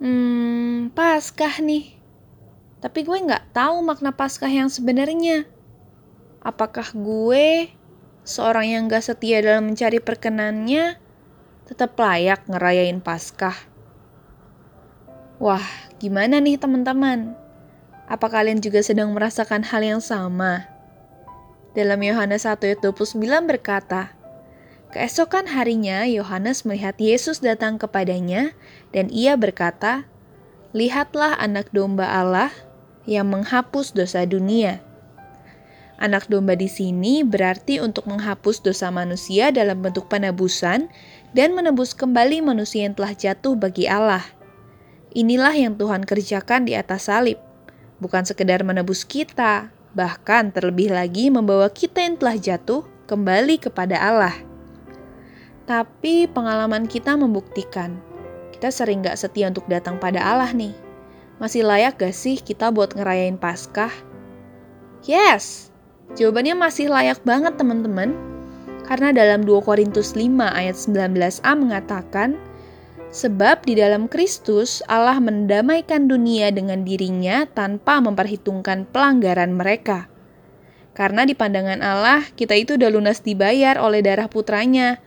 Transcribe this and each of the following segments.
Hmm, Paskah nih. Tapi gue nggak tahu makna Paskah yang sebenarnya. Apakah gue, seorang yang gak setia dalam mencari perkenannya, tetap layak ngerayain Paskah? Wah, gimana nih teman-teman? Apa kalian juga sedang merasakan hal yang sama? Dalam Yohanes 1 ayat 29 berkata, Keesokan harinya Yohanes melihat Yesus datang kepadanya dan ia berkata, Lihatlah anak domba Allah yang menghapus dosa dunia. Anak domba di sini berarti untuk menghapus dosa manusia dalam bentuk penebusan dan menebus kembali manusia yang telah jatuh bagi Allah. Inilah yang Tuhan kerjakan di atas salib. Bukan sekedar menebus kita, bahkan terlebih lagi membawa kita yang telah jatuh kembali kepada Allah. Tapi pengalaman kita membuktikan, kita sering gak setia untuk datang pada Allah nih. Masih layak gak sih kita buat ngerayain Paskah? Yes, jawabannya masih layak banget teman-teman. Karena dalam 2 Korintus 5 ayat 19a mengatakan, Sebab di dalam Kristus Allah mendamaikan dunia dengan dirinya tanpa memperhitungkan pelanggaran mereka. Karena di pandangan Allah, kita itu udah lunas dibayar oleh darah putranya,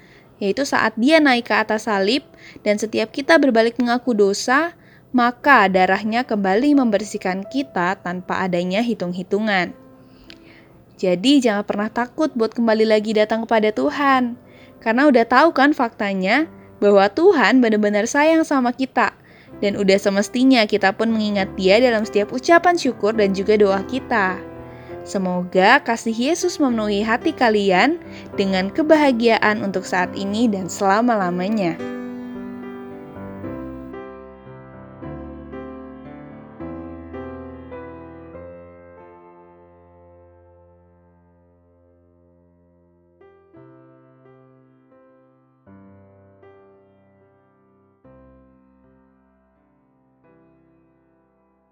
yaitu saat dia naik ke atas salib dan setiap kita berbalik mengaku dosa, maka darahnya kembali membersihkan kita tanpa adanya hitung-hitungan. Jadi jangan pernah takut buat kembali lagi datang kepada Tuhan. Karena udah tahu kan faktanya bahwa Tuhan benar-benar sayang sama kita. Dan udah semestinya kita pun mengingat dia dalam setiap ucapan syukur dan juga doa kita. Semoga kasih Yesus memenuhi hati kalian dengan kebahagiaan untuk saat ini dan selama-lamanya.